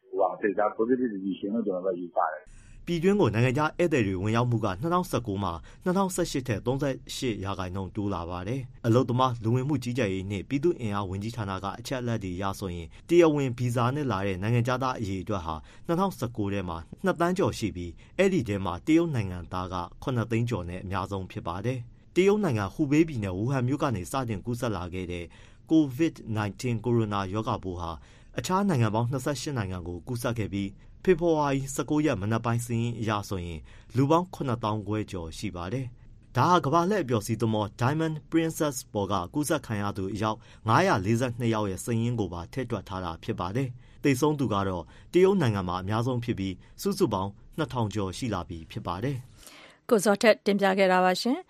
။ဒါ Positive Decision လို့ ကျနော်တို့က ယူဆတယ် ပြည်တွင်းကို နိုင်ငံခြားဧည့်သည်တွေ ဝင်ရောက်မှုက ၂၀၁၉ မှာ ၂၀၁၈ ထက် ၃၈ ရာခိုင်နှုန်း တိုးလာပါတယ်။အလုပ်သမား၊လူဝင်မှုကြီးကြပ်ရေးနှင့် ပြည်သူ့အင်အားဝန်ကြီးဌာနက အချက်အလက်တွေအရဆိုရင် တရားဝင်ဗီဇာနဲ့လာတဲ့ နိုင်ငံခြားသား အရေအတွက်ဟာ ၂၀၁၉ ထဲမှာ ၂ သန်းကျော်ရှိပြီး အဲဒီထဲမှာ တရုတ်နိုင်ငံသားက ၇ သိန်းကျော်နဲ့ အများဆုံးဖြစ်ပါတယ်။တရုတ်နိုင်ငံ ဟူဘေးပြည်နယ် ဝူဟန်မြို့ကနေ စတင်ကူးစက်လာခဲ့တဲ့ COVID-19 ကိုရိုနာရောဂါပိုးဟာ အခြားနိုင်ငံပေါင်း ၂၈ နိုင်ငံကို ကူးစက်ခဲ့ပြီး ဖေဖော်ဝါရီ ၁၉ ရက် မနက်ပိုင်းစာရင်းအရဆိုရင် လူပေါင်း၇သောင်းခွဲကျော်ရှိပါတယ်။ဒါဟာ ကမ္ဘာလှည့်အပျော်စီးသင်္ဘော Diamond Princess ပေါ်က ကူးစက်ခံရသူ အယောက် ၅၄၂ ယောက်ရဲ့ စာရင်းကိုပါ ထည့်တွက်ထားတာ ဖြစ်ပါတယ်။သေဆုံးသူကတော့ တရုတ်နိုင်ငံမှာ အများဆုံးဖြစ်ပြီး စုစုပေါင်း ၂,၀၀၀ ကျော်ရှိလာပြီ ဖြစ်ပါတယ်။ကိုဇော်ထက် တင်ပြခဲ့တာပါရှင်။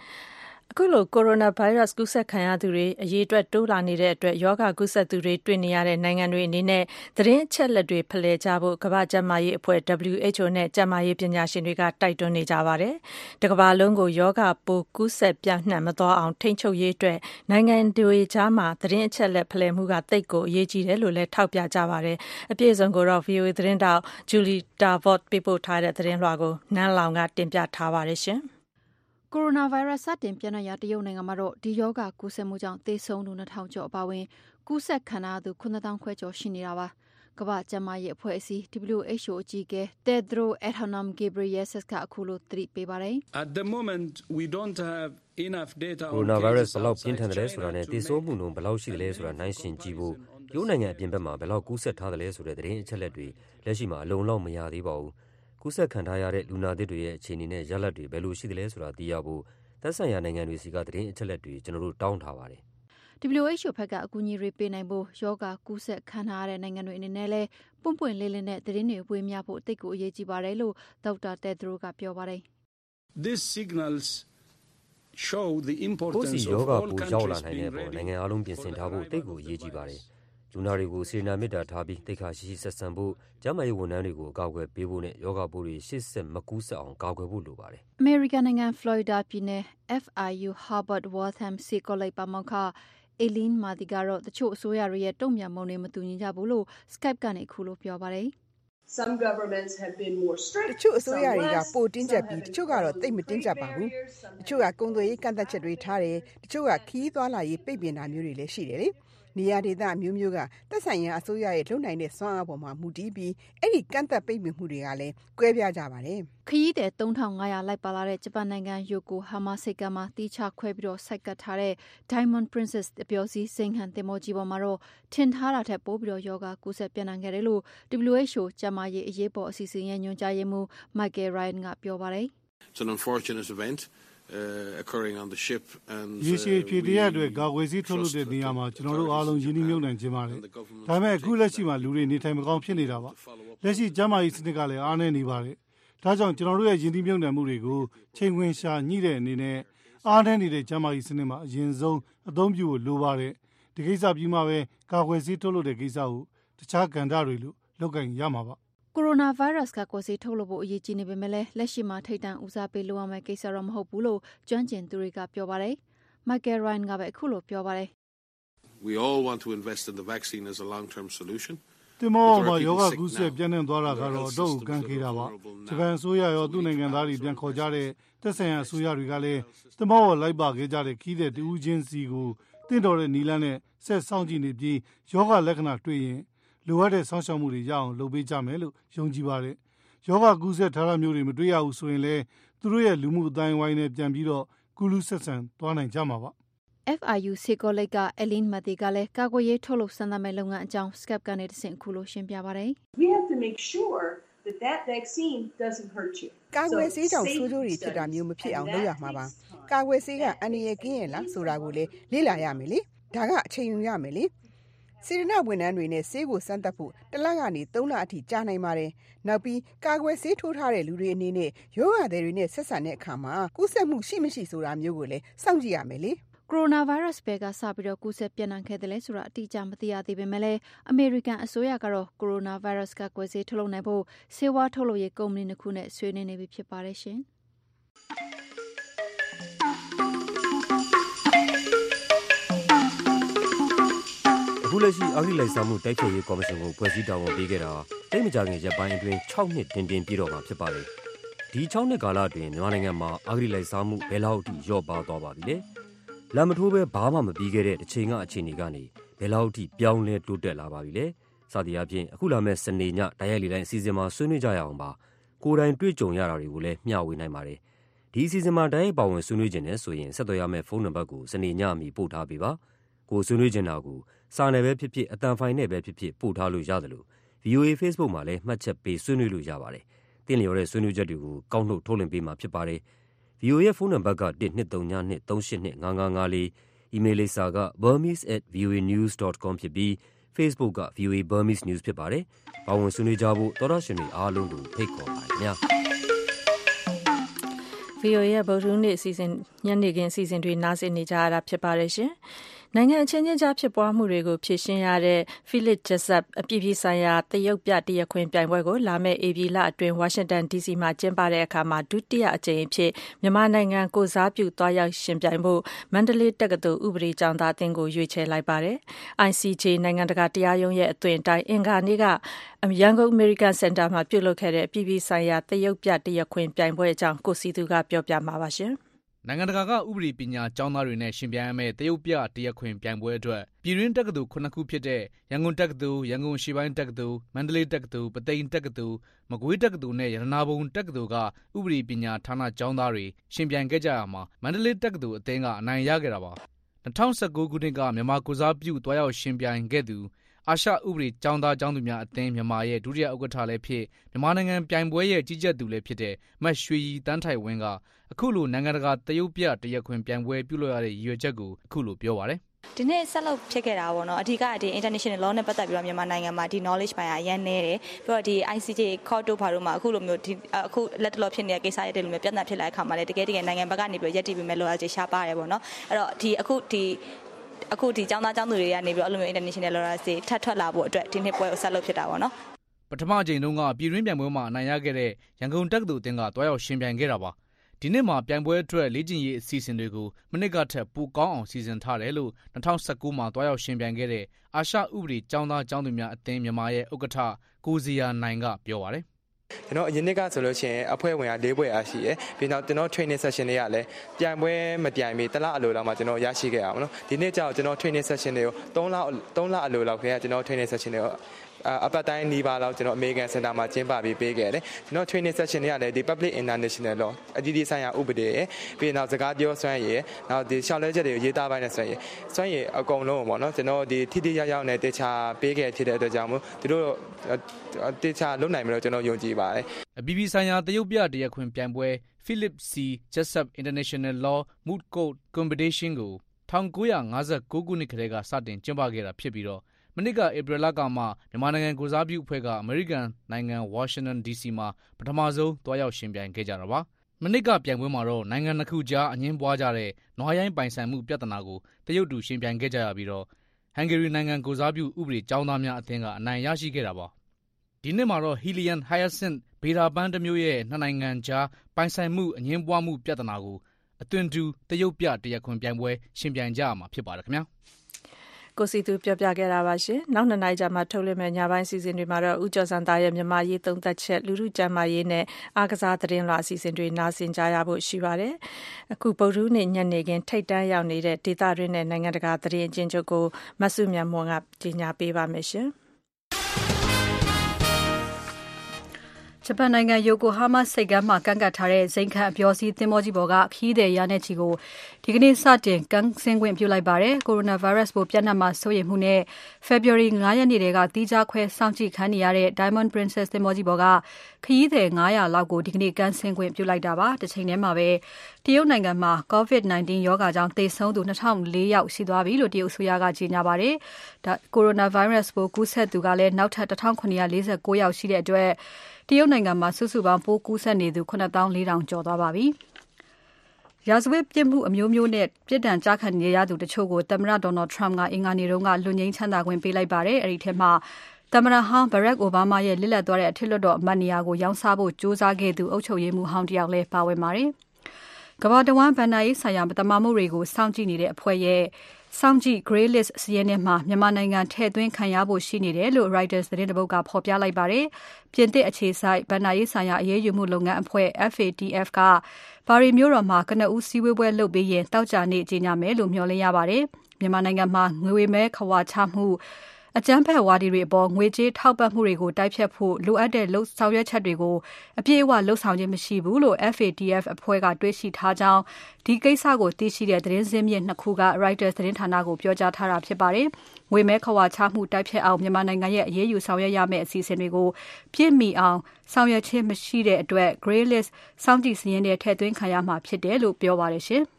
အခုလို ကိုရိုနာဗိုင်းရပ်စ် ကူးစက်ခံရသူတွေ အရေအတွက် တိုးလာနေတဲ့အတွက် ရောဂါကူးစက်သူတွေ တွေ့နေရတဲ့ နိုင်ငံတွေအနေနဲ့ သတင်းအချက်အလက်တွေ ဖလှယ်ကြဖို့ ကမ္ဘာ့ကျန်းမာရေးအဖွဲ့ WHO နဲ့ ကျန်းမာရေးပညာရှင်တွေက တိုက်တွန်းနေကြပါတယ်။တကမ္ဘာလုံးကို ရောဂါပိုး ကူးစက်ပြန့်နှံ့မသွားအောင် ထိန်းချုပ်ရေးအတွက် နိုင်ငံတွေကြားမှာ သတင်းအချက်အလက် ဖလှယ်မှုက သိပ်ကို အရေးကြီးတယ်လို့လည်း ထောက်ပြကြပါတယ်။အပြည့်အစုံကိုတော့ VOA သတင်းတောက် Julie Davot ပေးပို့ထားတဲ့ သတင်းလွှာကို နန်းလောင်က တင်ပြထားပါတယ်ရှင်။ ကိုရိုနာဗိုင်းရပ်စ်စတင်ပျံ့နှံ့ရာတရုတ်နိုင်ငံမှာတော့ဒီရောဂါကူးစက်မှုကြောင့်သေဆုံးသူ၂,၀၀၀ကျော်အပါအဝင်ကူးစက်ခံထားရသူ၇သောင်းခွဲကျော်ရှိနေတာပါ။ကမ္ဘာ့ကျန်းမာရေးအဖွဲ့အစည်း WHO အကြီးအကဲ Tedros Adhanom Ghebreyesus ကခုလိုသတိပေးပါတယ်။“ကိုရိုနာဗိုင်းရပ်စ်ဘယ်လောက်ပြင်းထန်သလဲဆိုတာနဲ့သေဆုံးမှုနှုန်းဘယ်လောက်ရှိသလဲဆိုတာနှိုင်းယှဉ်ကြည့်ဖို့တရုတ်နိုင်ငံအပြင်ဘက်မှာဘယ်လောက်ကူးစက်ထားသလဲဆိုတဲ့သတင်းအချက်အလက်တွေလက်ရှိမှာအလုံအလောက်မရသေးပါဘူး ကူးစက်ခံထားရတဲ့ လူနာသစ်တွေရဲ့ အခြေအနေနဲ့ ရလဒ်တွေ ဘယ်လိုရှိသလဲဆိုတာသိရဖို့ သက်ဆိုင်ရာနိုင်ငံတွေဆီက သတင်းအချက်အလက်တွေ ကျနော်တို့ တောင်းထားပါတယ် WHO ဘက်က အကူအညီတွေပေးနိုင်ဖို့ ရောဂါကူးစက်ခံထားရတဲ့နိုင်ငံတွေအနေနဲ့လည်း ပွင့်ပွင့်လင်းလင်းနဲ့ သတင်းတွေဝေမျှဖို့ သိပ်ကိုအရေးကြီးပါတယ်လို့ ဒေါက်တာတက်ဒရိုကပြောပါတယ်။ This signals show the ကိုယ့် importance စီ of ရောဂါ all ပိုရောက်လာ countries နိုင် being တဲ့အပေါ် ready နိုင်ငံအားလုံး ပြင်ဆင်ထားဖို့ သိပ်ကိုအရေးကြီးပါတယ်။ လူနာတွေကို စေတနာမေတ္တာထားပြီး သိက္ခာရှိရှိဆက်ဆံဖို့၊ကျန်းမာရေးဝန်ထမ်းတွေကို အကာအကွယ်ပေးဖို့နဲ့ ရောဂါပိုးတွေ ရှေ့ဆက် မကူးစက်အောင် ကာကွယ်ဖို့လိုပါတယ် အမေရိကန်နိုင်ငံ ဖလော်ရီဒါပြည်နယ် FIU Harvard Waltham ဆေးကောလိပ် ပါမောက္ခ Eileen Marty ကတော့ တချို့အစိုးရတွေရဲ့ တုံ့ပြန်ပုံတွေ မတူညီကြဘူးလို့ Skype ကနေ ခုလိုပြောပါတယ်။ Some governments have been more တ strict. ချို့အစိုးရတွေက some less, ပိုတင်းကျပ်ပြီး some တ have ချို့ကတော့ imposed သိပ်မတင်းကျပ်ပါဘူး barriers, some တချို့က ကုန်သွယ်ရေး ကန့်သတ်ချက်တွေထားတယ် တချို့ကခီးသွားလာရေး ပိတ်ပင်တာမျိုးတွေလည်း ရှိတယ်လေ နေရာဒေသအမျိုးမျိုးကသက်ဆိုင်ရာအစိုးရရဲ့လုံနိုင်တဲ့စွမ်းအားပေါ်မှာမူတည်ပြီးအဲ့ဒီကန့်သတ်ပိတ်ပင်မှုတွေကလည်းကွဲပြားကြပါတယ်ခရီးသည်3500လိုက်ပါလာတဲ့ဂျပန်နိုင်ငံယိုကိုဟာမာဆိပ်ကမ်းမှာတီးခြားခွဲပြီးတော့ဆိုက်ကပ်ထားတဲ့ Diamond Princess အပျော်စီးစိန်ဟန်သင်္ဘောကြီးပေါ်မှာတော့ထင်ထားတာထက်ပိုပြီးတော့ယောဂကူးစက်ပြန့်နှံ့ခဲ့တယ်လို့ WHO ကျန်းမာရေးအရေးပေါ်အစီအစဉ်ရဲ့ညွှန်ကြားရေးမှူး Michael Ryan ကပြောပါတယ် It's an unfortunate event uh, occurring on the ship and ရေရှည် uh, ဖြေ we တရားအတွက်ကာကွယ်ဆေးထုတ်လုပ်တဲ့နေရာမှာကျွန်တော်တို့အားလုံးယဉ်ကျေးမြုပ်နှံခြင်းပါတယ်။ဒါပေမဲ့အခုလက်ရှိမှာလူတွေနေထိုင်မကောင်းဖြစ်နေတာပါ။လက်ရှိကျန်းမာရေးစနစ်ကလည်းအားနည်းနေပါတယ်။ဒါကြောင့်ကျွန်တော်တို့ရဲ့ယဉ်ကျေးမြုပ်နှံမှုတွေကိုချိန်ခွင်ရှာညှိတဲ့အနေနဲ့အားနည်းနေတဲ့ကျန်းမာရေးစနစ်မှာအရင်ဆုံးအသုံးပြုဖို့လိုပါတယ်။ဒီကိစ္စပြီးမှပဲကာကွယ်ဆေးထုတ်လုပ်တဲ့ကိစ္စကိုတခြားကဏ္ဍတွေလို့လုပ်ကင်ရမှာပါ။ ကိုရိုနာဗိုင်းရပ်စ်ကကွယ်ဆေးထုတ်လုပ်ဖို့အရေးကြီးနေပေမဲ့လည်းလက်ရှိမှာထိတ်တန့်ဦးစားပေးလုပ်ရမယ့်ကိစ္စတော့မဟုတ်ဘူးလို့ကျွမ်းကျင်သူတွေကပြောပါတယ်။ Michael Ryan ကပဲအခုလိုပြောပါတယ် we all want to invest in the vaccine as a long-term solution. တင်မောမှာယောဂကူးစက်ပြန့်နှံ့သွားတာကတော့ အတော့ကန်ခေတာပါ ဂျပန်အစိုးရရော သူ့နိုင်ငံသားတွေ ပြန်ခေါ်ကြတဲ့ သက်ဆိုင်ရာအစိုးရတွေကလည်းတင်မောလိုက်ပါခဲ့ကြတဲ့ခီးတဲ့တူးချင်းစီကိုတင့်တော်တဲ့နီလန်းနဲ့ ဆက်ဆောင်ကြည့်နေပြီးယောဂလက္ခဏာတွေ့ရင် လိုအပ်တဲ့ဆောင်းရှောက်မှုတွေရအောင်လုပ်ပေးကြမယ်လို့ယုံကြည်ပါတယ်ယောဂကူးစက်ထားတာမျိုးတွေမတွေ့ရဘူးဆိုရင်လည်းသူတို့ရဲ့လူမှုအတိုင်းဝိုင်းနဲ့ပြန်ပြီးတော့ကူးလူးဆက်ဆံသွားနိုင်ကြမှာပါ FIU ဆေကောလိပ်က Eileen Mathy ကလည်းကာကွယ်ရေးထုတ်လုပ်စမ်းသပ်မဲ့လုပ်ငန်းအကြောင်း Skype ကနေတဆင့်အခုလိုရှင်းပြပါတယ် We have to make sure that that vaccine doesn't hurt you. ကာကွယ်ဆေးကြောင့် So, ဆိုးကျိုးတွေ safety ဖြစ်တာမျိုးမဖြစ်အောင် studies, လုပ်ရ and မှာပါ that takes time. ကာကွယ်ဆေးကအန္တရာယ်ကင်းရဲ့လားဆိုတာကိုလည်းလေ့လာရမယ်လေဒါကအချိန်ယူရမယ်လေ စေတနာဝန်ထမ်းတွေနဲ့ ဆေးကိုစမ်းသပ်ဖို့တစ်လကနေ3လအထိ ကြာနိုင်ပါတယ် နောက်ပြီး ကာကွယ်ဆေးထိုးထားတဲ့ လူတွေအနေနဲ့ယောဂသည်တွေနဲ့ ဆက်ဆံတဲ့အခါမှာ ကူးစက်မှု ရှိမရှိ ဆိုတာမျိုးကိုလည်း စောင့်ကြည့်ရမယ်လေ ကိုရိုနာဗိုင်းရပ်စ်ဘဲကစပြီးတော့ကူးစက်ပြန့်နှံ့ခဲ့တယ်လဲဆိုတာ အတိအကျ မသိရသေးပေမဲ့လည်း အမေရိကန်အစိုးရကတော့ ကိုရိုနာဗိုင်းရပ်စ်ကကွယ်ဆေး ထုတ်လုပ်နိုင်ဖို့ ဆေးဝါးထုတ်လုပ်ရေး ကုမ္ပဏီနှစ်ခုနဲ့ ဆွေးနွေးနေပြီ ဖြစ်ပါတယ်ရှင်။ လက်ရှိအဂတိလိုက်စားမှုတိုက်ဖျက်ရေးကော်မရှင်ကိုဖွဲ့စည်းတာဝန်ပေးခဲ့တာတိတ်မကြခင်ရက်ပိုင်းအတွင်း6နှစ်တင်တင်ပြည့်တော့မှာဖြစ်ပါတယ်။ဒီ6နှစ်ကာလအတွင်းမြန်မာနိုင်ငံမှာအဂတိလိုက်စားမှုဘယ်လောက်ထိလျော့ပါသွားပါပြီလဲ။လမ်းမထိုးပဲဘာမှမပြီးခဲ့တဲ့တစ်ချိန်ကအခြေအနေကနေဘယ်လောက်ထိပြောင်းလဲတိုးတက်လာပါပြီလဲ။စသည်အပြင်အခုလာမဲ့စနေညတိုက်ရိုက်လေတိုင်းအစီအစဉ်မှာဆွေးနွေးကြရအောင်ပါ။ကိုယ်တိုင်တွေ့ကြုံရတာတွေကိုလည်းမျှဝေနိုင်ပါတယ်။ဒီအစီအစဉ်မှာတိုက်ရိုက်ပါဝင်ဆွေးနွေးခြင်းနဲ့ဆိုရင်ဆက်သွယ်ရမယ့်ဖုန်းနံပါတ်ကိုစနေညအမီပို့ထားပေးပါ။ကိုယ်ဆွေးနွေးချင်တာကို စာနယ်ပဲဖြစ်ဖြစ်အတန်ဖိုင်နဲ့ပဲဖြစ်ဖြစ်ပို့ထားလို့ရတယ်လို့ VOA Facebook မှာလည်းမှတ်ချက်ပေးဆွေးနွေးလို့ရပါတယ်။တင်လျော်တဲ့ဆွေးနွေးချက်တွေကိုကောက်နှုတ်ထုတ်လွှင့်ပေးမှာဖြစ်ပါတယ်။ VOA ရဲ့ဖုန်းနံပါတ်က123938554အီးမေးလ်လိပ်စာက burmese@voanews.com ဖြစ်ပြီး Facebook က VOA Burmese News ဖြစ်ပါတယ်။ပါဝင်ဆွေးနွေးကြဖို့သောရရှင်တွေအားလုံးကိုဖိတ်ခေါ်ပါတယ်ခင်ဗျာ။ VOA ရဲ့ဗုဒ္ဓဟူးနေ့အစီအစဉ်ညနေခင်းအစီအစဉ်တွေနားဆင်နေကြရတာဖြစ်ပါတယ်ရှင်။ နိုင်ငံအချင်းချင်းကြားဖြစ်ပွားမှုတွေကို ဖြေရှင်းရတဲ့ Philip Jessup အပြည်ပြည်ဆိုင်ရာတရုတ်ပြတရားခွင်ပြိုင်ပွဲကို လာမယ့် ဧပြီလအတွင်း ဝါရှင်တန် DC မှာ ကျင်းပတဲ့အခါမှာဒုတိယအကြိမ်အဖြစ် မြန်မာနိုင်ငံကိုစားပြု သွားရောက်ရှင်ပြိုင်ဖို့ မန္တလေးတက္ကသိုလ် ဥပဒေကျောင်းသားအသင်းကို ရွေးချယ်လိုက်ပါတယ်။ ICJ နိုင်ငံတကာတရားရုံးရဲ့ အသွင်အတိုင်း အင်္ဂါနေ့က ရန်ကုန် American Center မှာ ပြုလုပ်ခဲ့တဲ့ အပြည်ပြည်ဆိုင်ရာတရုတ်ပြတရားခွင်ပြိုင်ပွဲအကြောင်း ကိုစီသူက ပြောပြမှာပါရှင်။ နိုင်ငံတကာက ဥပဒေပညာကျောင်းသားတွေနဲ့ရှင်ပြိုင်ရမယ့်တရုတ်ပြတရားခွင်ပြိုင်ပွဲအတွက် ပြည်တွင်းတက္ကသိုလ်ခုနှစ်ခုဖြစ်တဲ့ ရန်ကုန်တက္ကသိုလ် ရန်ကုန်အရှေ့ပိုင်းတက္ကသိုလ် မန္တလေးတက္ကသိုလ် ပုသိမ်တက္ကသိုလ် မကွေးတက္ကသိုလ်နဲ့ ရတနာပုံတက္ကသိုလ်က ဥပဒေပညာဌာနကျောင်းသားတွေရှင်ပြိုင်ခဲ့ကြရမှာ မန္တလေးတက္ကသိုလ်အသင်းက အနိုင်ရခဲ့တာပါ2019ခုနှစ်က မြန်မာကိုစားပြုတွားရောက်ရှင်ပြိုင်ခဲ့သူ အာရှဥပဒေကျောင်းသားကျောင်းသူများအသင်းမြန်မာရဲ့ ဒုတိယဥက္ကဋ္ဌလည်းဖြစ် မြန်မာနိုင်ငံပြိုင်ပွဲရဲ့ ကြီးကြပ်သူလည်းဖြစ်တဲ့မတ်ရွှေရီတန်းထိုင်ဝင်းက အခုလိုနိုင်ငံတကာတရုတ်ပြတရားခွင်ပြိုင်ပွဲပြုလုပ်ရတဲ့ရည်ရွယ်ချက်ကိုအခုလိုပြောပါတယ်ဒီနေ့ဆက်လုပ်ဖြစ်ခဲ့တာပေါ့နော်အဓိကဒီ international law နဲ့ပတ်သက်ပြီးတော့မြန်မာနိုင်ငံမှာဒီ knowledge ပိုင်းကအရင်နေတယ်ပြီးတော့ဒီ ICJ court တို့ဘာလို့မှအခုလိုမျိုးဒီအခုလက်တလောဖြစ်နေတဲ့ကိစ္စတွေလိုမျိုးပြဿနာဖြစ်လာတဲ့အခါမှာလည်းတကယ်တကယ်နိုင်ငံဘက်ကနေပြီးတော့ရက်တည်ပြီးမဲ့လိုအပ်ချက်ရှားပါတယ်ပေါ့နော်အဲ့တော့ဒီအခုဒီအခုဒီចောင်းသားចောင်းသူတွေကနေပြီးတော့အဲ့လိုမျိုး international lawyers တွေထပ်ထွက်လာဖို့အတွက်ဒီနှစ်ပွဲကိုဆက်လုပ်ဖြစ်တာပေါ့နော်ပထမအကြိမ်တုန်းကပြည်တွင်းပြိုင်ပွဲမှာအနိုင်ရခဲ့တဲ့ရန်ကုန်တက္ကသိုလ်အသင်းကတွားရောက်ရှင်ပြိုင်ခဲ့တာပါ ဒီနှစ်မှာ ပြိုင်ပွဲအတွက် လေ့ကျင့်ရေးအစီအစဉ်တွေကို မနှစ်ကထက် ပိုကောင်းအောင် စီစဉ်ထားတယ်လို့2019မှာတွားရောက်ရှင်ပြိုင်ခဲ့တဲ့ အာရှဥပဒေကျောင်းသားကျောင်းသူများအသင်း မြန်မာ ရဲ့ ဥက္ကဋ္ဌ ကိုစီယာနိုင်က ပြောပါတယ် ကျွန်တော်အရင်နှစ်ကဆိုလို့ရှိရင် အဖွဲ့ဝင်က၄ဘွဲ့အားရှိရယ် ပြီးတော့ ကျွန်တော် training session တွေကလည်း ပြိုင်ပွဲမပြိုင်မီ တစ်လအလိုလောက်မှကျွန်တော်ရရှိခဲ့အောင်နော် ဒီနေ့ကျတော့ ကျွန်တော် training session တွေကို3လ3လအလိုလောက်ခင်ဗျာကျွန်တော် training session တွေကို အပတ်တိုင်းနီးပါးလောက်ကျွန်တော် American Center မှာကျင်းပပြီးပေးခဲ့တယ်ကျွန်တော် training session တွေကလည်းဒီ public international law အကြီးကြီးဆိုင်ရာဥပဒေရယ်ပြီးနောက်စကားပြောစွမ်းရည်နောက်ဒီရှောက်လဲချက်တွေကိုရေးသားပိုင်းနဲ့စွမ်းရည်စွမ်းရည်အကုန်လုံးပေါ့နော်ကျွန်တော်ဒီထိထိရောက်ရောက်နဲ့တေချာပေးခဲ့ဖြစ်တဲ့အတွက်ကြောင့်မို့သူတို့တေချာလုပ်နိုင်မယ်လို့ကျွန်တော်ယုံကြည်ပါတယ်အပြည်ပြည်ဆိုင်ရာတရုတ်ပြတရားခွင်ပြိုင်ပွဲ Philip C Jessup International Law Moot Court Competition ကို1959ခုနှစ်ကတည်းကစတင်ကျင်းပခဲ့တာဖြစ်ပြီးတော့ မနှစ်ကဧပြီလကမှမြန်မာနိုင်ငံကိုစားပြုအဖွဲ့ကအမေရိကန်နိုင်ငံဝါရှင်တန် DC မှာပထမဆုံးတွားရောက်ရှင်ပြိုင်ခဲ့ကြတာပါ။မနှစ်ကပြိုင်ပွဲမှာတော့နိုင်ငံနှစ်ခုကြားအငင်းပွားကြတဲ့နွားရိုင်းပိုင်ဆိုင်မှုပြဿနာကိုတရုတ်တူရှင်ပြိုင်ခဲ့ကြရပြီးတော့ဟန်ဂေရီနိုင်ငံကိုစားပြုဥပဒေကျောင်းသားများအသင်းကအနိုင်ရရှိခဲ့တာပါ။ဒီနှစ်မှာတော့ Helian Hyacinth ဗေဒါပန်းတစ်မျိုးရဲ့နှစ်နိုင်ငံကြားပိုင်ဆိုင်မှုအငင်းပွားမှုပြဿနာကိုအသွင်တူတရုတ်ပြတရားခွင်ပြိုင်ပွဲရှင်ပြိုင်ကြရမှာဖြစ်ပါတယ်ခင်ဗျာ။ ကိုစီသူပြောပြခဲ့တာပါရှင်။နောက်နှစ်နိုင်ကြာမှထုတ်လွှင့်မယ့်ညပိုင်းစီစဉ်တွေမှာတော့ဦးကျော်စံသားရဲ့မြန်မာရေးသုံးသက်ချက်လူလူကျမ်းမာရေးနဲ့အားကစားသတင်းလွှာအစီအစဉ်တွေနားဆင်ကြရဖို့ရှိပါတယ်။အခုပုရုနေညနေခင်းထိတ်တန်းရောက်နေတဲ့ဒေသတွင်းနဲ့နိုင်ငံတကာသတင်းအချင်းချုပ်ကိုမဆုမြတ်မွန်ကကြီးညာပေးပါမယ်ရှင်။ ဂျပန်နိုင်ငံယိုကိုဟားမားဆိပ်ကမ်းမှာ ကမ်းကပ်ထားတဲ့ ဇိမ်ခံအပျော်စီးသင်္ဘောကြီးပေါ်က ခရီးသည်ရာနဲ့ချီကို ဒီကနေ့ စတင်ကမ်းဆင်းခွင့်ပြုလိုက်ပါတယ်။ကိုရိုနာဗိုင်းရပ်စ်ပိုးပြန့်နှံ့မှာ စိုးရိမ်မှုနဲ့ February 9ရက်နေ့တည်းကတီးခြားခွဲစောင့်ကြည့်ခံနေရတဲ့ Diamond Princess သင်္ဘောကြီးပေါ်က ခရီးသည်900လောက်ကို ဒီကနေ့ ကမ်းဆင်းခွင့်ပြုလိုက်တာပါ။တစ်ချိန်တည်းမှာပဲ တရုတ်နိုင်ငံမှာ COVID-19 ရောဂါကြောင့် သေဆုံးသူ2004ယောက်ရှိသွားပြီလို့ တရုတ်အစိုးရက ကြေညာပါတယ်။ဒါကိုရိုနာဗိုင်းရပ်စ်ပိုးကူးစက်သူကလည်း နောက်ထပ်1949ယောက်ရှိတဲ့အတွက် တရုတ်နိုင်ငံမှာစုစုပေါင်းပိုးကူးစက်နေသူ9400ကျော်သွားပါပြီ။ရာဇဝတ်ပြစ်မှုအမျိုးမျိုးနဲ့ပြစ်ဒဏ်ကြခံနေရသူတချို့ကိုသမ္မတ Donald Trump ကအင်္ဂါနေ့တုန်းကလွတ်ငြိမ်းချမ်းသာခွင့်ပေးလိုက်ပါတယ်။အဲဒီထဲမှာသမ္မတဟောင်း Barack Obama ရဲ့လစ်လပ်သွားတဲ့အထက်လွှတ်တော်အမတ်နေရာကိုရောင်းစားဖို့ကြိုးစားခဲ့သူအုပ်ချုပ်ရေးမှူးဟောင်းတယောက်လည်းပါဝင်ပါတယ်။ကမ္ဘာတဝန်းဗန်နာရေးဆိုင်ရာတမမှုတွေကိုစောင့်ကြည့်နေတဲ့အဖွဲ့ရဲ့ စောင့်ကြည့် Grey List စာရင်းထဲမှာ မြန်မာနိုင်ငံထည့်သွင်းခံရဖို့ရှိနေတယ်လို့ Reuters သတင်းတပုဒ်က ဖော်ပြလိုက်ပါတယ်။ပြင်သစ်အခြေစိုက်ဗန်နာရေးဆိုင်ရာ အရေးယူမှုလုပ်ငန်းအဖွဲ့ FATF က ပါရီမြို့တော်မှာ ကနဦးစည်းဝေးပွဲလုပ်ပြီးရင်တောက်ကြနေကြေညာမယ်လို့ မျှော်လင့်ရပါတယ်။မြန်မာနိုင်ငံမှာ ငွေမဲခွာချမှု အကြမ်းဖက်ဝါဒီတွေအပေါ်ငွေကြေးထောက်ပံ့မှုတွေကိုတိုက်ဖြတ်ဖို့လိုအပ်တဲ့လှုပ်ဆောင်ရွက်ချက်တွေကိုအပြည့်အဝလှုပ်ဆောင်ခြင်းမရှိဘူးလို့ FATF အဖွဲ့ကတွေးရှိထားကြောင်းဒီကိစ္စကိုသိရှိတဲ့သတင်းစင်းမြစ်နှစ်ခုက Reuters သတင်းဌာနကိုပြောကြားထားတာဖြစ်ပါတယ်။ငွေမဲခွာချမှုတိုက်ဖြတ်အောင်မြန်မာနိုင်ငံရဲ့အရေးယူဆောင်ရွက်ရမယ့်အစီအစဉ်တွေကိုပြည့်မီအောင်ဆောင်ရွက်ခြင်းမရှိတဲ့အတွက် Grey List စောင့်ကြည့်စည်းရင်းတွေထည့်သွင်းခံရမှာဖြစ်တယ်လို့ပြောပါတယ်ရှင်။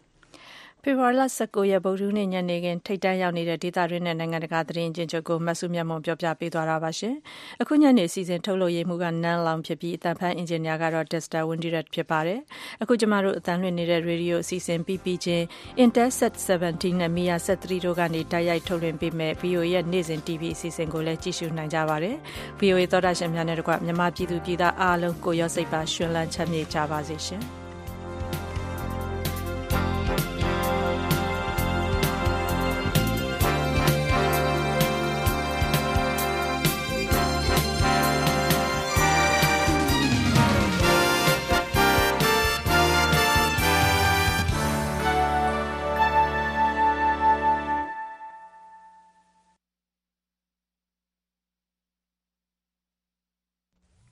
ဖေဖော်ဝါရီလ19ရက် ဗုဒ္ဓဟူးနေ့ ညနေခင်း ထိတ်တန်းရောက်နေတဲ့ ဒေသတွင်းနဲ့ နိုင်ငံတကာ သတင်းချင်းချုပ်ကိုမဆုမြတ်မွန် ပြောပြပေးသွားတာပါရှင်။အခုညနေစီစဉ် ထုတ်လို့ရမှုကနန်းလောင်ဖြစ်ပြီးအတန်ဖန်အင်ဂျင်နီယာကတော့ Dexter Windirat ဖြစ်ပါတယ်။အခု ကျမတို့အတန်လွှင့်နေတဲ့ ရေဒီယိုအစီအစဉ်ပြီးပြီးချင်း Intelsat 17 နဲ့ Mia 3တို့ကနေ တိုက်ရိုက်ထုတ်လွှင့်ပေးမဲ့ VOA ရဲ့ နေ့စဉ် TV အစီအစဉ်ကိုလည်း ကြည့်ရှုနိုင်ကြပါတယ်။ VOA သောတာရှင်များနဲ့တကွ မြန်မာပြည်သူပြည်သားအားလုံး ကိုရောစိတ်ပါရှင်လန်းချမ်းမြေ့ကြပါစေရှင်။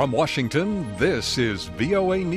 From Washington, this is VOA News.